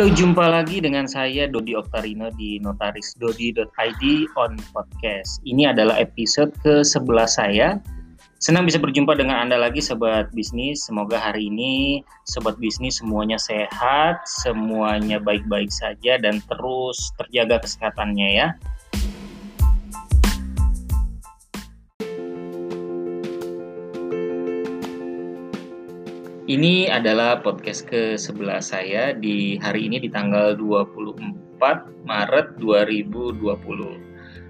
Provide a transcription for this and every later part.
Halo, jumpa lagi dengan saya Dodi Oktarino di notarisdodi.id on podcast. Ini adalah episode ke-11 saya. Senang bisa berjumpa dengan Anda lagi sobat bisnis. Semoga hari ini sobat bisnis semuanya sehat, semuanya baik-baik saja dan terus terjaga kesehatannya ya. Ini adalah podcast ke-11 saya di hari ini di tanggal 24 Maret 2020.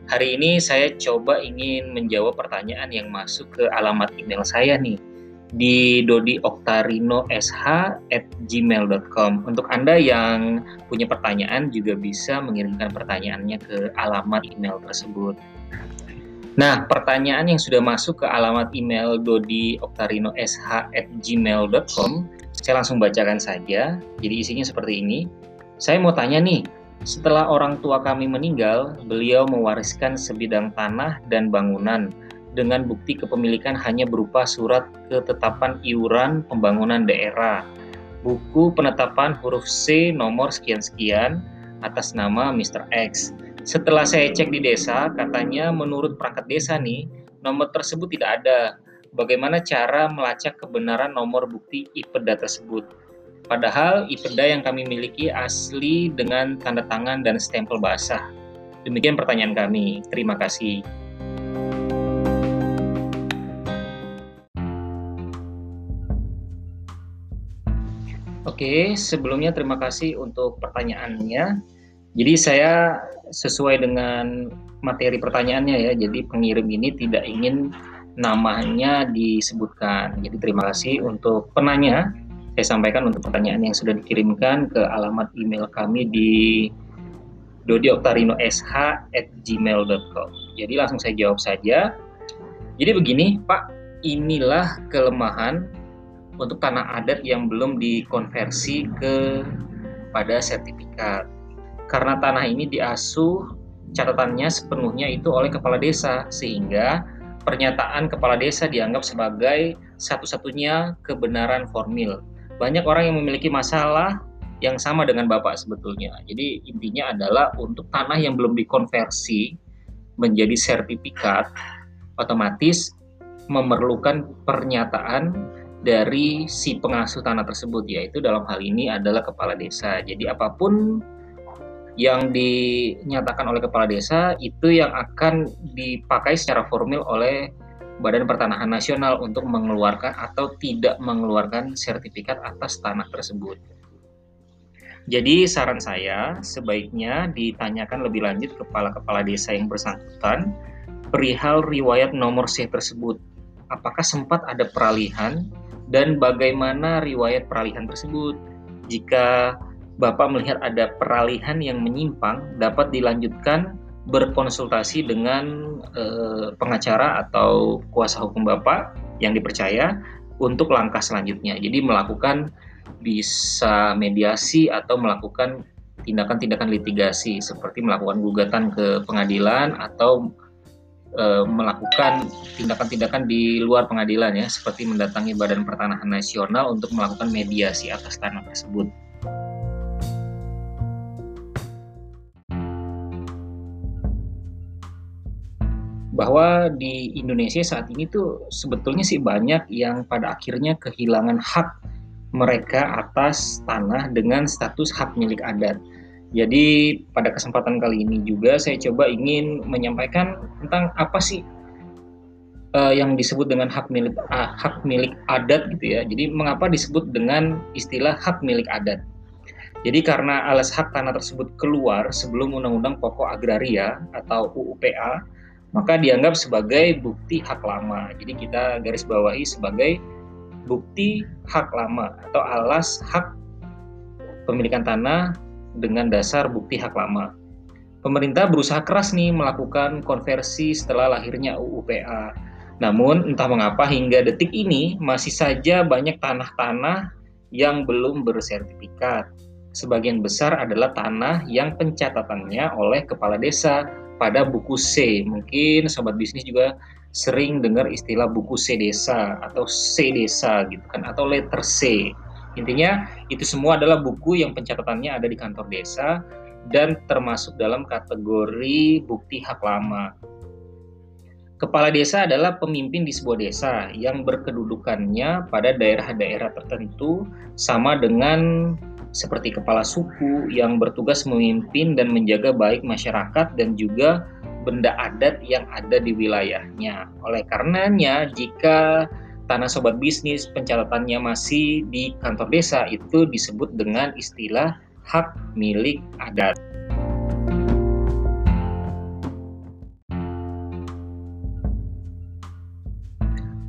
Hari ini saya coba ingin menjawab pertanyaan yang masuk ke alamat email saya nih di dodioktarinosh@gmail.com. Untuk Anda yang punya pertanyaan juga bisa mengirimkan pertanyaannya ke alamat email tersebut. Nah, pertanyaan yang sudah masuk ke alamat email dodioktarinosh@gmail.com, saya langsung bacakan saja. Jadi isinya seperti ini. Saya mau tanya nih, setelah orang tua kami meninggal, beliau mewariskan sebidang tanah dan bangunan dengan bukti kepemilikan hanya berupa surat ketetapan iuran pembangunan daerah, buku penetapan huruf C nomor sekian-sekian atas nama Mr. X setelah saya cek di desa, katanya menurut perangkat desa nih, nomor tersebut tidak ada. Bagaimana cara melacak kebenaran nomor bukti IPEDA tersebut? Padahal IPEDA yang kami miliki asli dengan tanda tangan dan stempel basah. Demikian pertanyaan kami. Terima kasih. Oke, sebelumnya terima kasih untuk pertanyaannya. Jadi saya sesuai dengan materi pertanyaannya ya. Jadi pengirim ini tidak ingin namanya disebutkan. Jadi terima kasih untuk penanya. Saya sampaikan untuk pertanyaan yang sudah dikirimkan ke alamat email kami di dodioktarinosh@gmail.com. Jadi langsung saya jawab saja. Jadi begini, Pak, inilah kelemahan untuk tanah adat yang belum dikonversi ke pada sertifikat karena tanah ini diasuh catatannya sepenuhnya itu oleh kepala desa sehingga pernyataan kepala desa dianggap sebagai satu-satunya kebenaran formil. Banyak orang yang memiliki masalah yang sama dengan Bapak sebetulnya. Jadi intinya adalah untuk tanah yang belum dikonversi menjadi sertifikat otomatis memerlukan pernyataan dari si pengasuh tanah tersebut yaitu dalam hal ini adalah kepala desa. Jadi apa pun yang dinyatakan oleh kepala desa itu yang akan dipakai secara formil oleh Badan Pertanahan Nasional untuk mengeluarkan atau tidak mengeluarkan sertifikat atas tanah tersebut. Jadi saran saya sebaiknya ditanyakan lebih lanjut kepala-kepala desa yang bersangkutan perihal riwayat nomor C tersebut. Apakah sempat ada peralihan dan bagaimana riwayat peralihan tersebut? Jika Bapak melihat ada peralihan yang menyimpang, dapat dilanjutkan berkonsultasi dengan eh, pengacara atau kuasa hukum Bapak yang dipercaya untuk langkah selanjutnya. Jadi melakukan bisa mediasi atau melakukan tindakan-tindakan litigasi seperti melakukan gugatan ke pengadilan atau e, melakukan tindakan-tindakan di luar pengadilan ya seperti mendatangi Badan Pertanahan Nasional untuk melakukan mediasi atas tanah tersebut. Bahwa di Indonesia saat ini tuh sebetulnya sih banyak yang pada akhirnya kehilangan hak mereka atas tanah dengan status hak milik adat. Jadi pada kesempatan kali ini juga saya coba ingin menyampaikan tentang apa sih uh, yang disebut dengan hak milik uh, hak milik adat gitu ya. Jadi mengapa disebut dengan istilah hak milik adat? Jadi karena alas hak tanah tersebut keluar sebelum Undang-Undang Pokok Agraria atau UUPA maka dianggap sebagai bukti hak lama. Jadi kita garis bawahi sebagai bukti hak lama atau alas hak pemilikan tanah dengan dasar bukti hak lama. Pemerintah berusaha keras nih melakukan konversi setelah lahirnya UUPA. Namun entah mengapa hingga detik ini masih saja banyak tanah-tanah yang belum bersertifikat. Sebagian besar adalah tanah yang pencatatannya oleh kepala desa pada buku C. Mungkin sobat bisnis juga sering dengar istilah buku C desa atau C desa gitu kan atau letter C. Intinya itu semua adalah buku yang pencatatannya ada di kantor desa dan termasuk dalam kategori bukti hak lama. Kepala desa adalah pemimpin di sebuah desa yang berkedudukannya pada daerah-daerah tertentu sama dengan seperti kepala suku yang bertugas memimpin dan menjaga baik masyarakat dan juga benda adat yang ada di wilayahnya. Oleh karenanya, jika tanah sobat bisnis pencatatannya masih di kantor desa itu disebut dengan istilah hak milik adat.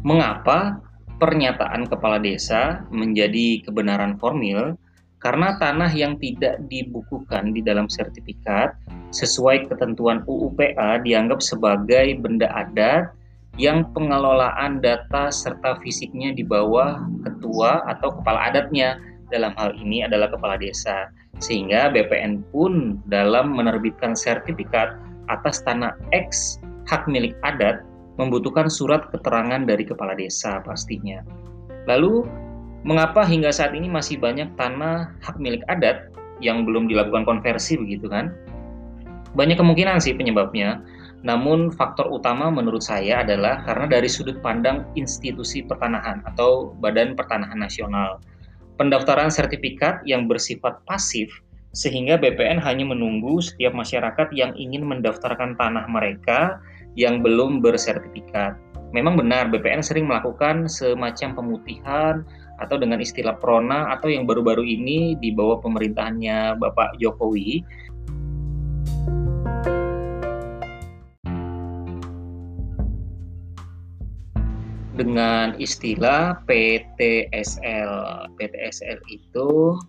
Mengapa pernyataan kepala desa menjadi kebenaran formil? Karena tanah yang tidak dibukukan di dalam sertifikat sesuai ketentuan UUPA dianggap sebagai benda adat yang pengelolaan data serta fisiknya di bawah ketua atau kepala adatnya. Dalam hal ini adalah kepala desa. Sehingga BPN pun dalam menerbitkan sertifikat atas tanah X hak milik adat membutuhkan surat keterangan dari kepala desa pastinya. Lalu, mengapa hingga saat ini masih banyak tanah hak milik adat yang belum dilakukan konversi begitu kan? Banyak kemungkinan sih penyebabnya, namun faktor utama menurut saya adalah karena dari sudut pandang institusi pertanahan atau Badan Pertanahan Nasional. Pendaftaran sertifikat yang bersifat pasif sehingga BPN hanya menunggu setiap masyarakat yang ingin mendaftarkan tanah mereka yang belum bersertifikat. Memang benar BPN sering melakukan semacam pemutihan atau dengan istilah prona atau yang baru-baru ini di bawah pemerintahannya Bapak Jokowi dengan istilah PTSL. PTSL itu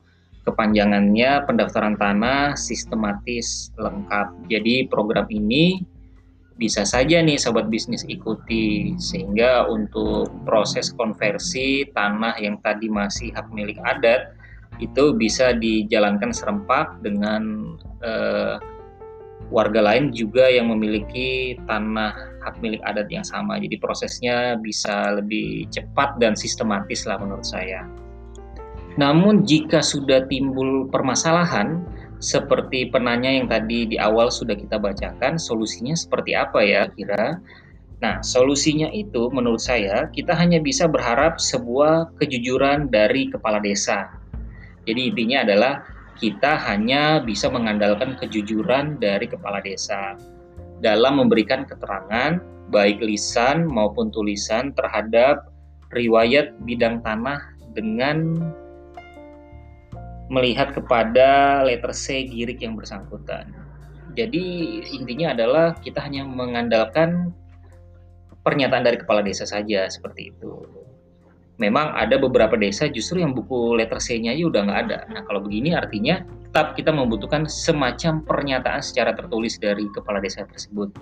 kepanjangannya pendaftaran tanah sistematis lengkap. Jadi program ini bisa saja nih sobat bisnis ikuti sehingga untuk proses konversi tanah yang tadi masih hak milik adat itu bisa dijalankan serempak dengan eh, warga lain juga yang memiliki tanah hak milik adat yang sama. Jadi prosesnya bisa lebih cepat dan sistematis lah menurut saya. Namun jika sudah timbul permasalahan, seperti penanya yang tadi di awal sudah kita bacakan, solusinya seperti apa ya kira? Nah, solusinya itu menurut saya kita hanya bisa berharap sebuah kejujuran dari kepala desa. Jadi intinya adalah kita hanya bisa mengandalkan kejujuran dari kepala desa dalam memberikan keterangan baik lisan maupun tulisan terhadap riwayat bidang tanah dengan melihat kepada letter C girik yang bersangkutan. Jadi intinya adalah kita hanya mengandalkan pernyataan dari kepala desa saja seperti itu. Memang ada beberapa desa justru yang buku letter C-nya aja udah nggak ada. Nah kalau begini artinya tetap kita membutuhkan semacam pernyataan secara tertulis dari kepala desa tersebut.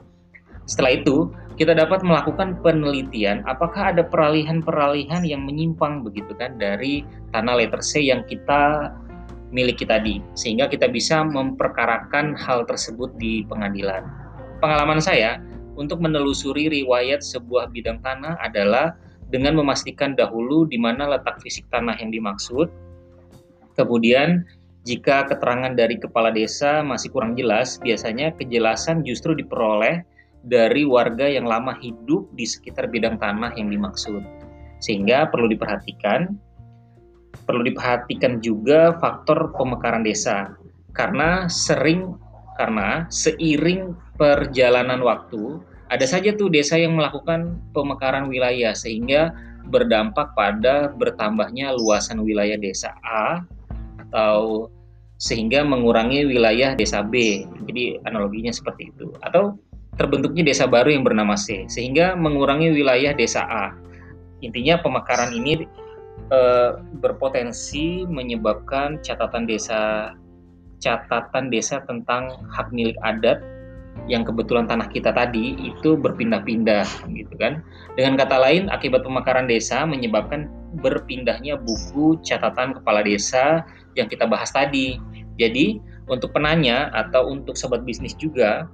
Setelah itu, kita dapat melakukan penelitian apakah ada peralihan-peralihan yang menyimpang begitu kan dari tanah letter C yang kita milik kita di sehingga kita bisa memperkarakan hal tersebut di pengadilan. Pengalaman saya untuk menelusuri riwayat sebuah bidang tanah adalah dengan memastikan dahulu di mana letak fisik tanah yang dimaksud. Kemudian, jika keterangan dari kepala desa masih kurang jelas, biasanya kejelasan justru diperoleh dari warga yang lama hidup di sekitar bidang tanah yang dimaksud. Sehingga perlu diperhatikan perlu diperhatikan juga faktor pemekaran desa karena sering karena seiring perjalanan waktu ada saja tuh desa yang melakukan pemekaran wilayah sehingga berdampak pada bertambahnya luasan wilayah desa A atau sehingga mengurangi wilayah desa B. Jadi analoginya seperti itu. Atau terbentuknya desa baru yang bernama C sehingga mengurangi wilayah desa A. Intinya pemekaran ini uh, berpotensi menyebabkan catatan desa catatan desa tentang hak milik adat yang kebetulan tanah kita tadi itu berpindah-pindah gitu kan. Dengan kata lain, akibat pemekaran desa menyebabkan berpindahnya buku catatan kepala desa yang kita bahas tadi. Jadi, untuk penanya atau untuk sobat bisnis juga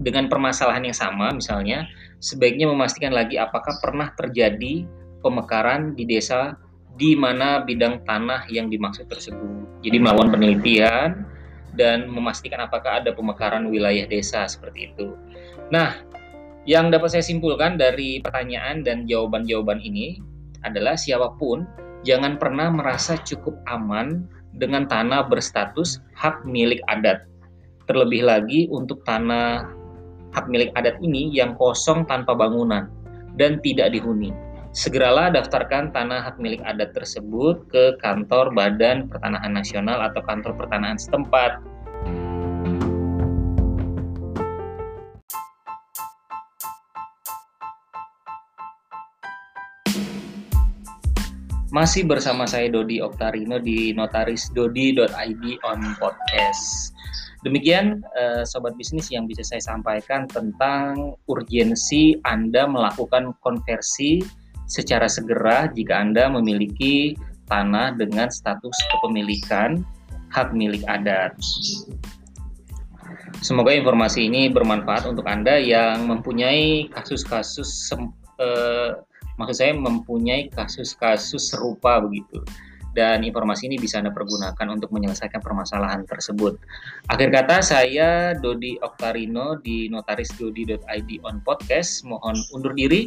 dengan permasalahan yang sama misalnya, sebaiknya memastikan lagi apakah pernah terjadi pemekaran di desa di mana bidang tanah yang dimaksud tersebut. Jadi melakukan penelitian dan memastikan apakah ada pemekaran wilayah desa seperti itu. Nah, yang dapat saya simpulkan dari pertanyaan dan jawaban-jawaban ini adalah siapa pun jangan pernah merasa cukup aman dengan tanah berstatus hak milik adat. Terlebih lagi untuk tanah hak milik adat ini yang kosong tanpa bangunan dan tidak dihuni segeralah daftarkan tanah hak milik adat tersebut ke kantor Badan Pertanahan Nasional atau kantor pertanahan setempat. Masih bersama saya Dodi Oktarino di notarisdodi.id on podcast. Demikian eh, sobat bisnis yang bisa saya sampaikan tentang urgensi Anda melakukan konversi secara segera jika Anda memiliki tanah dengan status kepemilikan hak milik adat. Semoga informasi ini bermanfaat untuk Anda yang mempunyai kasus-kasus eh, maksud saya mempunyai kasus-kasus serupa begitu. Dan informasi ini bisa Anda pergunakan untuk menyelesaikan permasalahan tersebut. Akhir kata, saya Dodi Oktarino di notarisdodi.id on podcast. Mohon undur diri.